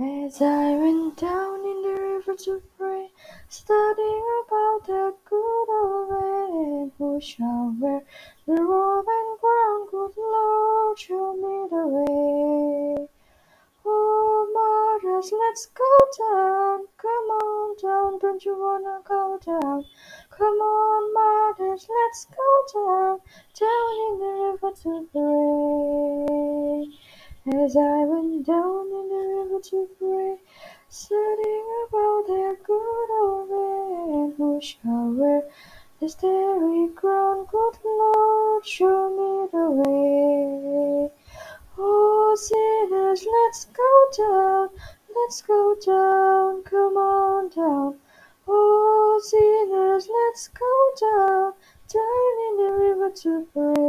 As I went down in the river to pray, studying about the good old land, who shall wear the robe and crown? Good Lord, show me the way. Oh, mothers, let's go down. Come on down, don't you wanna go down? Come on, mothers, let's go down, down in the river to pray. As I went down in the river to pray, studying about that good old man who shall wear the starry crown. Good Lord, show me the way. Oh, sinners, let's go down, let's go down, come on down. Oh, sinners, let's go down, down in the river to pray.